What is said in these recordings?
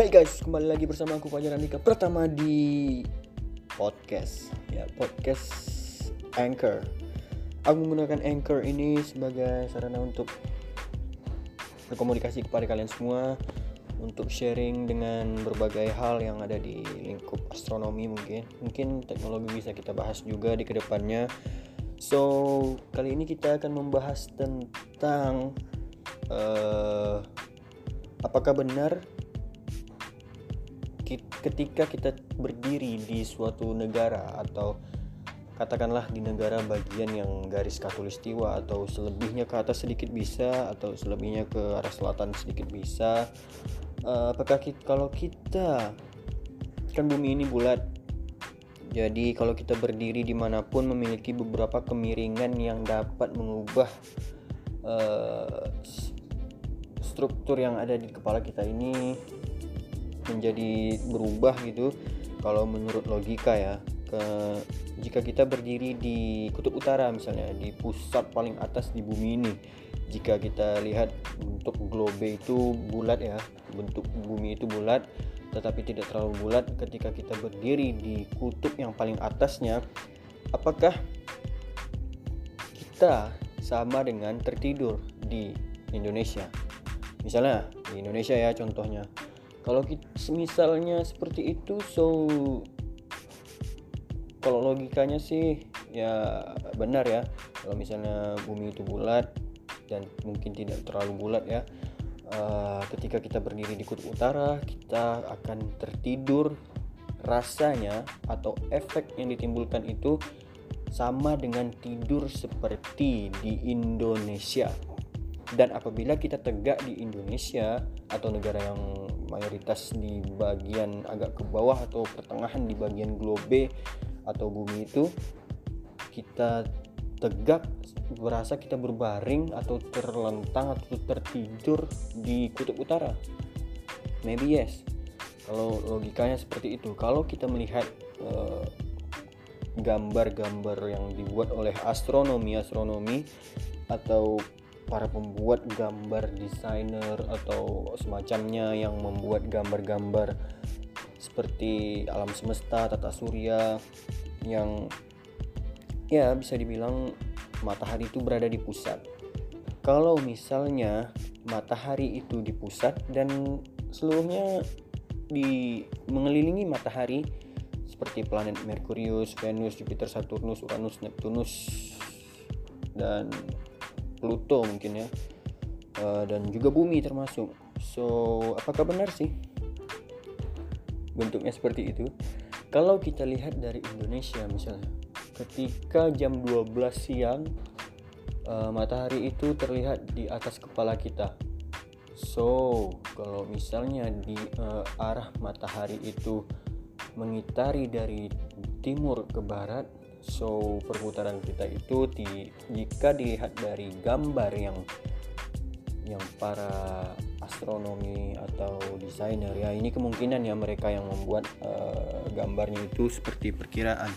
Hey guys, kembali lagi bersama aku Fajar Andika. Pertama di podcast. Ya podcast Anchor. Aku menggunakan Anchor ini sebagai sarana untuk berkomunikasi kepada kalian semua untuk sharing dengan berbagai hal yang ada di lingkup astronomi mungkin. Mungkin teknologi bisa kita bahas juga di ke depannya. So kali ini kita akan membahas tentang uh, apakah benar ketika kita berdiri di suatu negara atau katakanlah di negara bagian yang garis katulistiwa atau selebihnya ke atas sedikit bisa atau selebihnya ke arah selatan sedikit bisa uh, apakah kita, kalau kita kan bumi ini bulat. Jadi kalau kita berdiri di mana pun memiliki beberapa kemiringan yang dapat mengubah uh, struktur yang ada di kepala kita ini menjadi berubah gitu kalau menurut logika ya ke jika kita berdiri di kutub utara misalnya di pusat paling atas di bumi ini jika kita lihat bentuk globe itu bulat ya bentuk bumi itu bulat tetapi tidak terlalu bulat ketika kita berdiri di kutub yang paling atasnya apakah kita sama dengan tertidur di Indonesia? Misalnya di Indonesia ya contohnya kalau misalnya seperti itu so kalau logikanya sih ya benar ya. Kalau misalnya bumi itu bulat dan mungkin tidak terlalu bulat ya uh, ketika kita berdiri di kutub utara kita akan tertidur. Rasanya atau efek yang ditimbulkan itu sama dengan tidur seperti di Indonesia dan apabila kita tegak di Indonesia atau negara yang mayoritas di bagian agak ke bawah atau pertengahan di bagian globe atau bumi itu kita tegak berasa kita berbaring atau terlentang atau tertidur di kutub utara. Maybe yes. Kalau logikanya seperti itu. Kalau kita melihat uh, gambar-gambar yang dibuat oleh astronomi astronomi atau para pembuat gambar desainer atau semacamnya yang membuat gambar-gambar seperti alam semesta, tata surya yang ya bisa dibilang matahari itu berada di pusat. Kalau misalnya matahari itu di pusat dan seluruhnya di mengelilingi matahari seperti planet Merkurius, Venus, Jupiter, Saturnus, Uranus, Neptunus dan Pluto mungkin ya. Uh, dan juga bumi termasuk. So apakah benar sih bentuknya seperti itu? Kalau kita lihat dari Indonesia misalnya ketika jam 12 siang uh, matahari itu terlihat di atas kepala kita. So kalau misalnya di uh, arah matahari itu mengitari dari timur ke barat so perputaran kita itu di, jika dilihat dari gambar yang yang para astronomi atau desainer ya ini kemungkinan ya mereka yang membuat uh, gambarnya itu seperti perkiraan.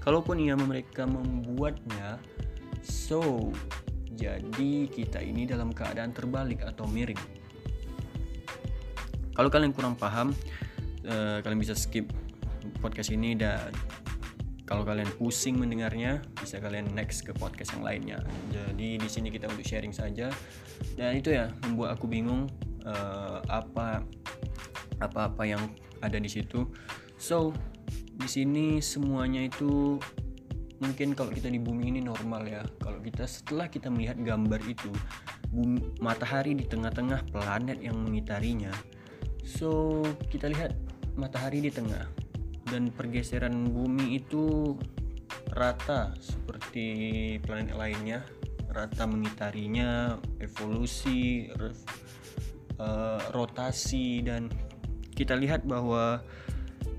Kalaupun ya mereka membuatnya so jadi kita ini dalam keadaan terbalik atau miring. Kalau kalian kurang paham uh, kalian bisa skip podcast ini dan kalau kalian pusing mendengarnya, bisa kalian next ke podcast yang lainnya. Jadi di sini kita untuk sharing saja. Dan itu ya membuat aku bingung uh, apa apa-apa yang ada di situ. So di sini semuanya itu mungkin kalau kita di bumi ini normal ya. Kalau kita setelah kita melihat gambar itu bumi, matahari di tengah-tengah planet yang mengitarinya. So kita lihat matahari di tengah dan pergeseran bumi itu rata seperti planet lainnya rata mengitarinya evolusi uh, rotasi dan kita lihat bahwa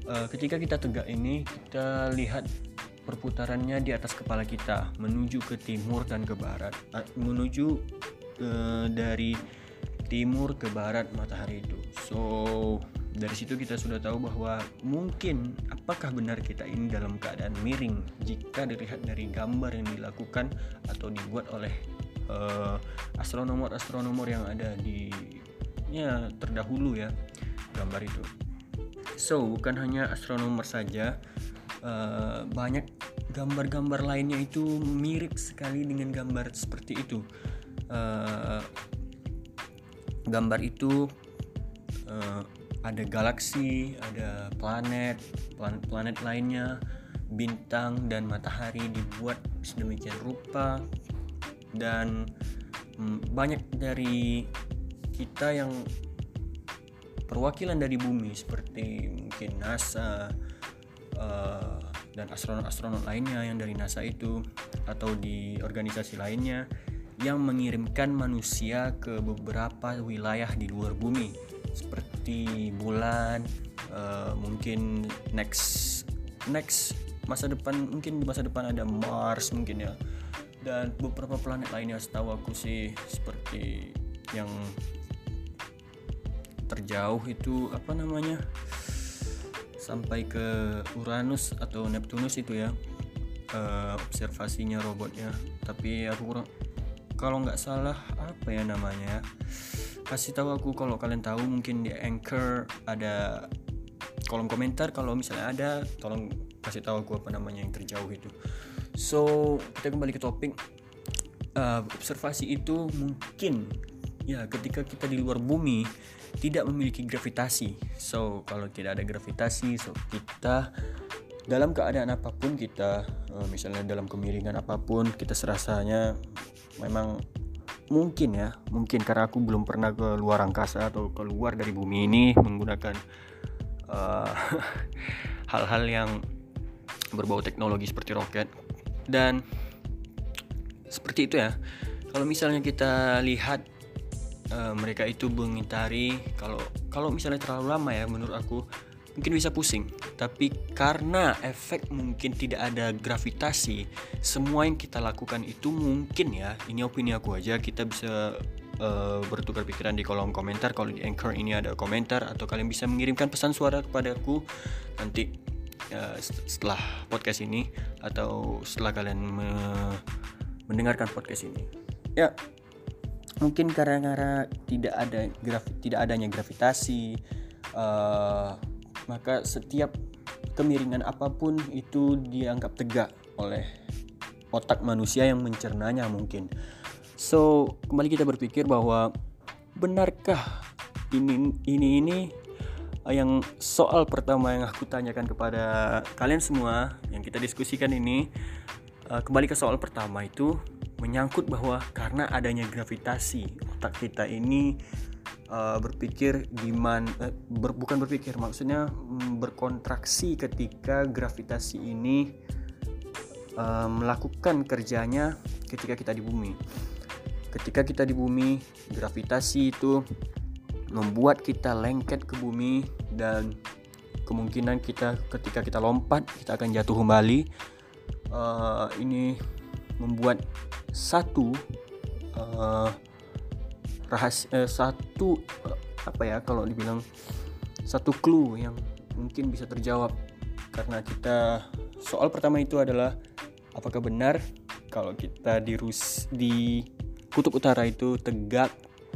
uh, ketika kita tegak ini kita lihat perputarannya di atas kepala kita menuju ke timur dan ke barat menuju uh, dari timur ke barat matahari itu. So dari situ kita sudah tahu bahwa mungkin apakah benar kita ini dalam keadaan miring jika dilihat dari gambar yang dilakukan atau dibuat oleh uh, astronomer-astronomer yang ada di ya terdahulu ya gambar itu. So bukan hanya astronomer saja uh, banyak gambar-gambar lainnya itu mirip sekali dengan gambar seperti itu. Uh, gambar itu uh, ada galaksi ada planet planet-planet lainnya. Bintang dan matahari dibuat sedemikian rupa. Dan mm, banyak dari kita yang perwakilan dari bumi seperti mungkin NASA uh, dan astronot-astronot lainnya yang dari NASA itu atau di organisasi lainnya yang mengirimkan manusia ke beberapa wilayah di luar bumi seperti bulan uh, mungkin next next masa depan mungkin di masa depan ada Mars mungkin ya. Dan beberapa planet lainnya setahu aku sih seperti yang terjauh itu apa namanya sampai ke Uranus atau Neptunus itu ya uh, observasinya robotnya. Tapi aku kurang kalau nggak salah apa ya namanya kasih tahu aku kalau kalian tahu mungkin di Anchor ada kolom komentar. Kalau misalnya ada tolong kasih tahu aku apa namanya yang terjauh itu. So kita kembali ke topik. Uh, observasi itu mungkin ya ketika kita di luar bumi tidak memiliki gravitasi. So, kalau tidak ada gravitasi, so kita dalam keadaan apa pun kita uh, misalnya dalam kemiringan apa pun kita serasanya memang mungkin ya, mungkin karena aku belum pernah ke luar angkasa atau keluar dari bumi ini menggunakan uh, hal-hal uh, yang berbau teknologi seperti roket dan seperti itu ya. Kalau misalnya kita lihat uh, mereka itu mengitari kalau kalau misalnya terlalu lama ya menurut aku mungkin bisa pusing. Tapi karena efek mungkin tidak ada gravitasi semua yang kita lakukan itu mungkin ya ini opini aku aja kita bisa uh, bertukar pikiran di kolom komentar. Kalau di anchor ini ada komentar atau kalian bisa mengirimkan pesan suara kepadaku nanti uh, setelah podcast ini atau setelah kalian me mendengarkan podcast ini. Ya mungkin karena tidak ada graf tidak adanya gravitasi uh, maka setiap kemiringan apa pun itu dianggap tegak oleh otak manusia yang mencernanya mungkin. So kembali kita berpikir bahwa benarkah ini ini ini yang soal pertama yang aku tanyakan kepada kalian semua yang kita diskusikan ini uh, kembali ke soal pertama itu menyangkut bahwa karena adanya gravitasi otak kita ini uh, berpikir gimana uh, ber, bukan berpikir maksudnya um, berkontraksi ketika gravitasi ini uh, melakukan kerjanya ketika kita di bumi. Ketika kita di bumi gravitasi itu membuat kita lengket ke bumi dan kemungkinan kita ketika kita lompat kita akan jatuh kembali. Uh, ini membuat satu uh, rahasia uh, satu uh, apa ya kalau dibilang satu clue yang mungkin bisa terjawab. Karena kita soal pertama itu adalah apakah benar kalau kita di Rus di kutub utara itu tegak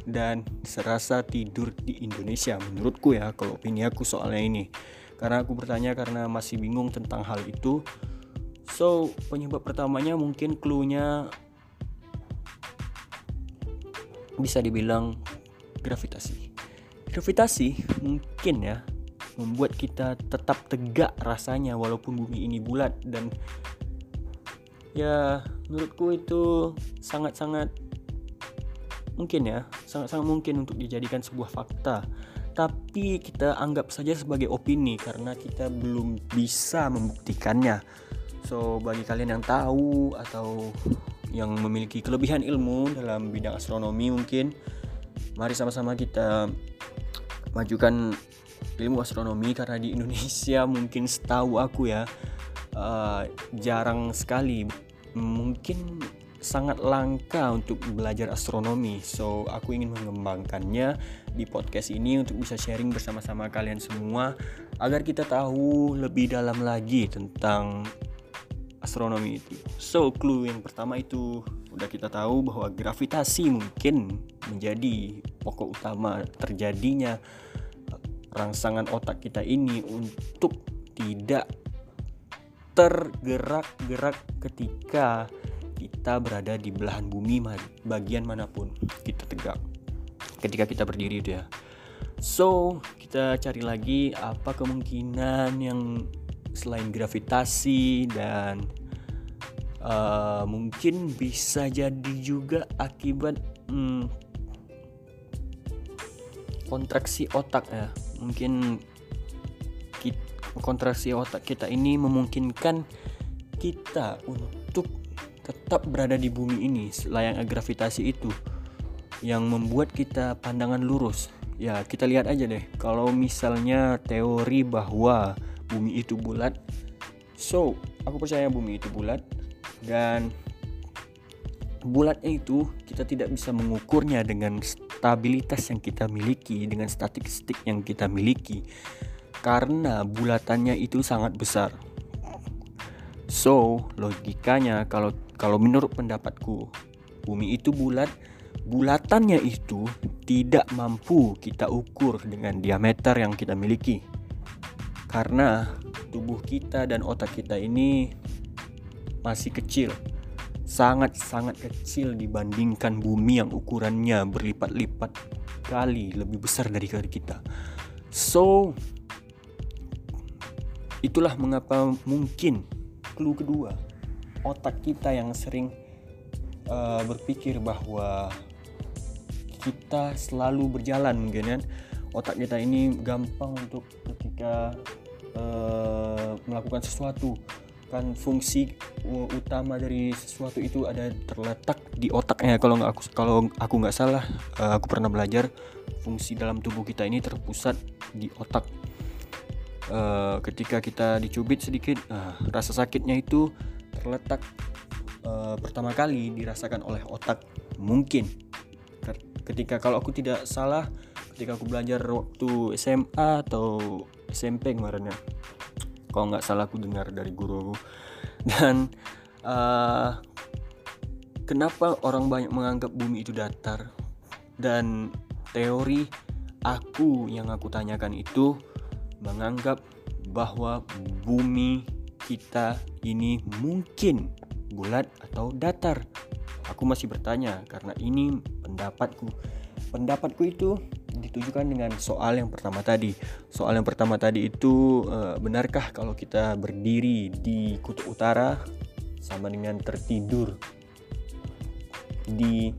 dan serasa tidur di Indonesia? Menurutku ya kalau opini aku soalnya ini. Karena aku bertanya karena masih bingung tentang hal itu. So, penyebab pertamanya mungkin clue-nya bisa dibilang gravitasi. Gravitasi mungkin ya membuat kita tetap tegak rasanya walaupun bumi ini bulat dan ya menurutku itu sangat-sangat mungkin ya sangat-sangat mungkin untuk dijadikan sebuah fakta tapi kita anggap saja sebagai opini karena kita belum bisa membuktikannya So bagi kalian yang tahu atau yang memiliki kelebihan ilmu dalam bidang astronomi mungkin mari sama-sama kita majukan ilmu astronomi karena di Indonesia mungkin setahu aku ya uh, jarang sekali mungkin sangat langka untuk belajar astronomi. So, aku ingin mengembangkannya di podcast ini untuk bisa sharing bersama-sama kalian semua agar kita tahu lebih dalam lagi tentang astronomi itu. So, clue yang pertama itu udah kita tahu bahwa gravitasi mungkin menjadi pokok utama terjadinya rangsangan otak kita ini untuk tidak tergerak-gerak ketika kita berada di belahan bumi bagian mana pun kita tegak ketika kita berdiri itu ya so kita cari lagi apa kemungkinan yang selain gravitasi dan uh, mungkin bisa jadi juga akibat hmm, kontraksi otak ya. Mungkin kontraksi otak kita ini memungkinkan kita untuk tetap berada di bumi ini layang gravitasi itu yang membuat kita pandangan lurus. Ya kita lihat aja deh. Kalau misalnya teori bahwa bumi itu bulat so aku percaya bumi itu bulat dan bulatnya itu kita tidak bisa mengukurnya dengan stabilitas yang kita miliki dengan statistik yang kita miliki karena bulatannya itu sangat besar. So, logikanya kalau kalau menurut pendapatku, bumi itu bulat, bulatannya itu tidak mampu kita ukur dengan diameter yang kita miliki. Karena tubuh kita dan otak kita ini masih kecil. Sangat-sangat kecil dibandingkan bumi yang ukurannya berlipat-lipat kali lebih besar dari kita. So, Itulah mengapa mungkin clue kedua otak kita yang sering uh, berpikir bahwa kita selalu berjalan mungkin kan otak kita ini gampang untuk ketika uh, melakukan sesuatu. Kan fungsi utama dari sesuatu itu ada terletak di otaknya kalau nggak aku kalau aku nggak salah uh, aku pernah belajar fungsi dalam tubuh kita ini terpusat di otak. Uh, ketika kita dicubit sedikit uh, rasa sakitnya itu terletak uh, pertama kali dirasakan oleh otak. Mungkin. Ketika kalau aku tidak salah ketika aku belajar waktu SMA atau SMP kemarin ya kalau nggak salah aku dengar dari guru dan uh, kenapa orang banyak menganggap bumi itu datar dan teori aku yang aku tanyakan itu menganggap bahwa bumi kita ini mungkin bulat atau datar. Aku masih bertanya karena ini pendapatku. Pendapatku itu ditujukan dengan soal yang pertama tadi. Soal yang pertama tadi itu e, benarkah kalau kita berdiri di kutub utara sama dengan tertidur di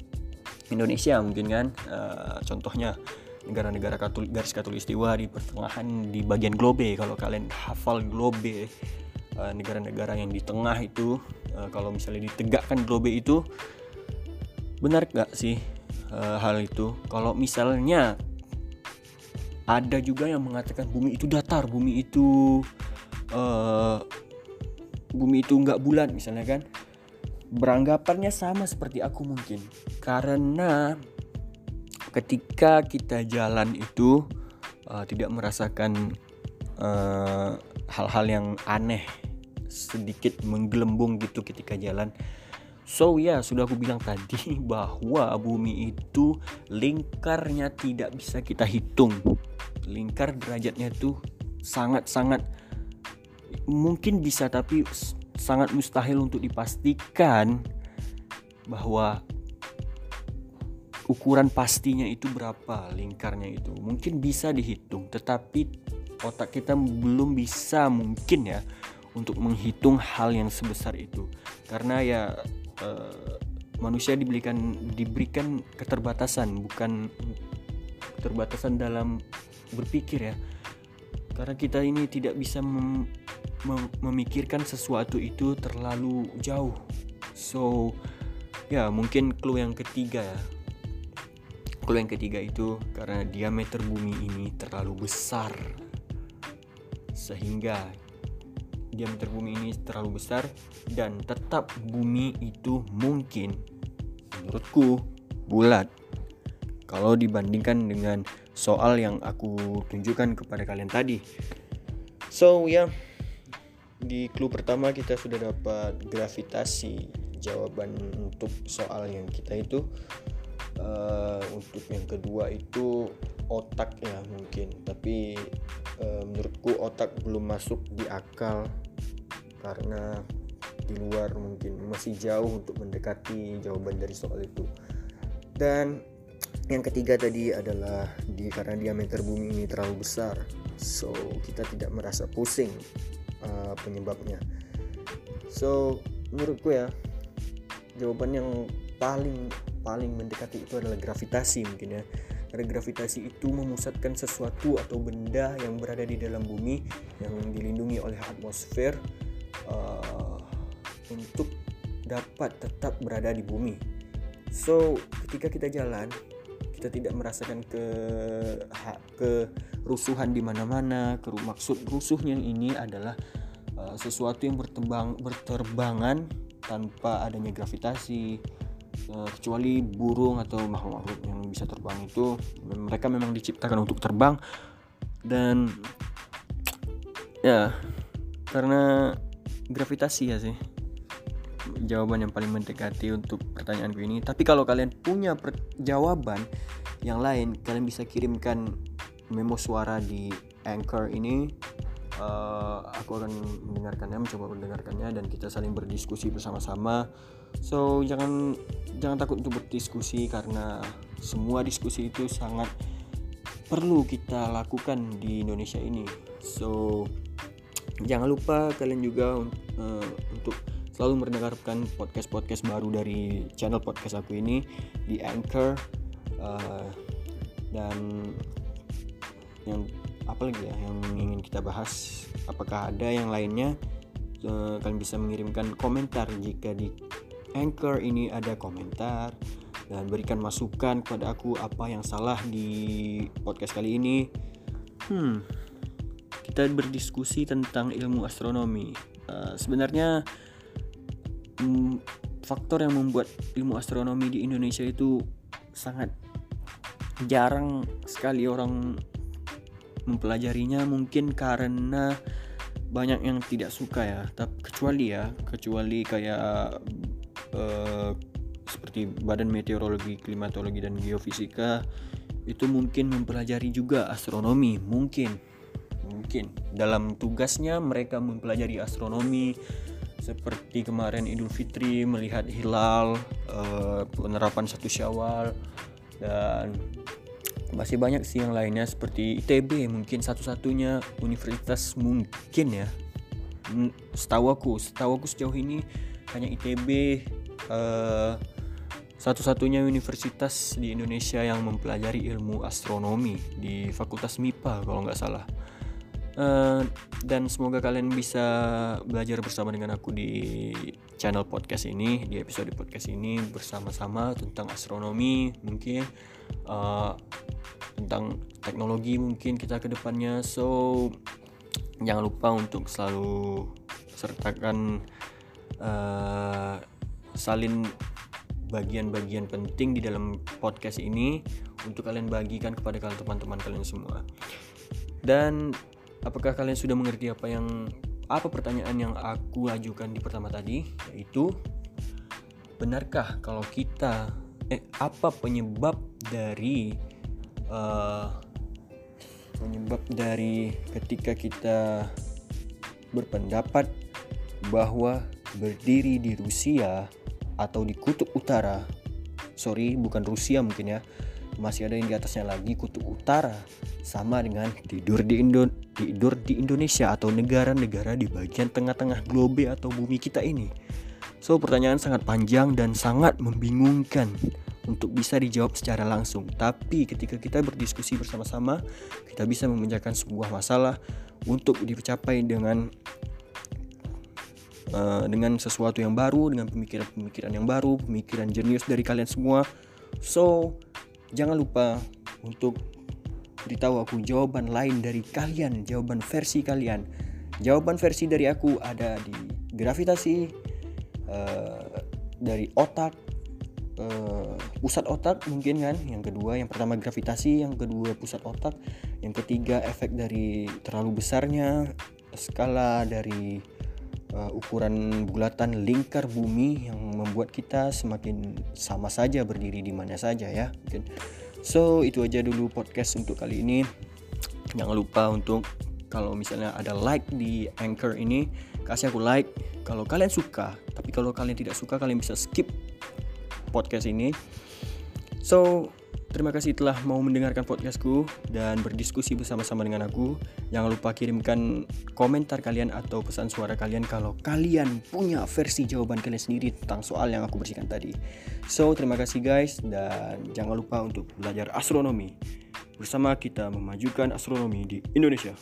Indonesia mungkin kan? E, contohnya negara-negara katolik garis katulistiwa di pertengahan di bagian globe kalau kalian hafal globe eh, negara-negara yang di tengah itu eh, kalau misalnya ditegakkan globe itu benar gak sih eh, hal itu. Kalau misalnya ada juga yang mengatakan bumi itu datar bumi itu uh, bumi itu nggak bulat misalnya kan. Beranggapannya sama seperti aku mungkin. Karena ketika kita jalan itu uh, tidak merasakan hal-hal uh, yang aneh sedikit menggelembung gitu ketika jalan So ya, yeah, sudah aku bilang tadi bahwa bumi itu lingkarnya tidak bisa kita hitung. Lingkar derajatnya itu sangat-sangat mungkin bisa tapi sangat mustahil untuk dipastikan bahwa ukuran pastinya itu berapa lingkarnya itu mungkin bisa dihitung tetapi otak kita belum bisa mungkin ya untuk menghitung hal yang sebesar itu karena ya uh, manusia diberikan diberikan keterbatasan bukan keterbatasan dalam berpikir ya. Karena kita ini tidak bisa mem mem memikirkan sesuatu itu terlalu jauh. So ya mungkin clue yang ketiga ya. Clue yang ketiga itu karena diameter bumi ini terlalu besar. Sehingga diameter bumi ini terlalu besar dan tetap bumi itu mungkin menurutku bulat kalau dibandingkan dengan soal yang aku tunjukkan kepada kalian tadi. So ya, yeah, di clue pertama kita sudah dapat gravitasi jawaban untuk soal yang kita itu uh, untuk yang kedua itu otak ya mungkin. Tapi uh, menurutku otak belum masuk di akal karena di luar mungkin masih jauh untuk mendekati jawaban dari soal itu. Dan yang ketiga tadi adalah di karena diameter bumi ini terlalu besar so kita tidak merasa pusing uh, penyebabnya. So menurutku ya jawaban yang paling paling mendekati itu adalah gravitasi mungkin ya karena gravitasi itu memusatkan sesuatu atau benda yang berada di dalam bumi yang dilindungi oleh atmosfer uh, untuk dapat tetap berada di bumi. So ketika kita jalan kita tidak merasakan ke ke rusuhan di mana-mana. Maksud rusuhnya ini adalah uh, sesuatu yang bertembang berterbangan tanpa adanya gravitasi kecuali burung atau makhluk-makhluk yang bisa terbang itu mereka memang diciptakan untuk terbang. Dan ya karena gravitasi ya sih. Jawaban yang paling mendekati untuk pertanyaanku ini. Tapi kalau kalian punya jawaban yang lain kalian bisa kirimkan memo suara di anchor ini. Uh, aku akan mendengarkannya mencoba mendengarkannya dan kita saling berdiskusi bersama-sama so jangan jangan takut untuk berdiskusi karena semua diskusi itu sangat perlu kita lakukan di Indonesia ini. So jangan lupa kalian juga uh, untuk selalu mendengarkan podcast-podcast baru dari channel podcast aku ini di Anchor uh, dan yang apa lagi ya yang ingin kita bahas? Apakah ada yang lainnya? Uh, kalian bisa mengirimkan komentar jika di anchor ini ada komentar dan berikan masukan kepada aku apa yang salah di podcast kali ini. Hmm kita berdiskusi tentang ilmu astronomi. Uh, sebenarnya um, faktor yang membuat ilmu astronomi di Indonesia itu sangat jarang sekali orang mempelajarinya. Mungkin karena banyak yang tidak suka ya. Tapi kecuali ya kecuali kayak uh, seperti Badan Meteorologi, Klimatologi dan Geofisika itu mungkin mempelajari juga astronomi mungkin. Mungkin. Dalam tugasnya mereka mempelajari astronomi. Seperti kemarin Idul Fitri melihat hilal uh, penerapan satu Syawal dan masih banyak sih yang lainnya seperti ITB mungkin satu-satunya universitas mungkin ya. Setahu aku setahu aku sejauh ini hanya ITB uh, eh, satu-satunya universitas di Indonesia yang mempelajari ilmu astronomi di Fakultas MIPA kalau nggak salah. Uh, dan semoga kalian bisa belajar bersama dengan aku di channel podcast ini di episode podcast ini bersama-sama tentang astronomi mungkin uh, tentang teknologi mungkin kita ke depannya. So jangan lupa untuk selalu sertakan uh, salin bagian-bagian penting di dalam podcast ini untuk kalian bagikan kepada kalian teman-teman kalian semua. Dan Apakah kalian sudah mengerti apa yang apa pertanyaan yang aku ajukan di pertama tadi? Yaitu benarkah kalau kita eh apa penyebab dari uh, penyebab dari ketika kita berpendapat bahwa berdiri di Rusia atau di kutub utara sorry bukan Rusia mungkin ya masih ada yang di atasnya lagi kutub utara sama dengan tidur di Indo tidur di Indonesia atau negara-negara di bagian tengah-tengah globe atau bumi kita ini. So pertanyaan sangat panjang dan sangat membingungkan untuk bisa dijawab secara langsung. Tapi ketika kita berdiskusi bersama-sama, kita bisa memecahkan sebuah masalah untuk dicapai dengan uh, dengan sesuatu yang baru, dengan pemikiran-pemikiran yang baru, pemikiran jenius dari kalian semua. So, jangan lupa untuk beritahu aku jawaban lain dari kalian, jawaban versi kalian. Jawaban versi dari aku ada di gravitasi, uh, dari otak, uh, pusat otak mungkin kan. Yang kedua, yang pertama gravitasi, yang kedua pusat otak, yang ketiga efek dari terlalu besarnya skala dari uh, ukuran bulatan lingkar bumi yang membuat kita semakin sama saja berdiri di mana saja ya mungkin So itu aja dulu podcast untuk kali ini. Jangan lupa untuk kalau misalnya ada like di Anchor ini kasih aku like kalau kalian suka. Tapi kalau kalian tidak suka kalian bisa skip podcast ini. So Terima kasih telah mau mendengarkan podcastku dan berdiskusi bersama-sama dengan aku. Jangan lupa kirimkan komentar kalian atau pesan suara kalian kalau kalian punya versi jawaban kalian sendiri tentang soal yang aku bersihkan tadi. So, terima kasih guys dan jangan lupa untuk belajar astronomi. Bersama kita memajukan astronomi di Indonesia.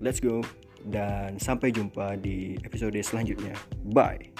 Let's go dan sampai jumpa di episode selanjutnya. Bye.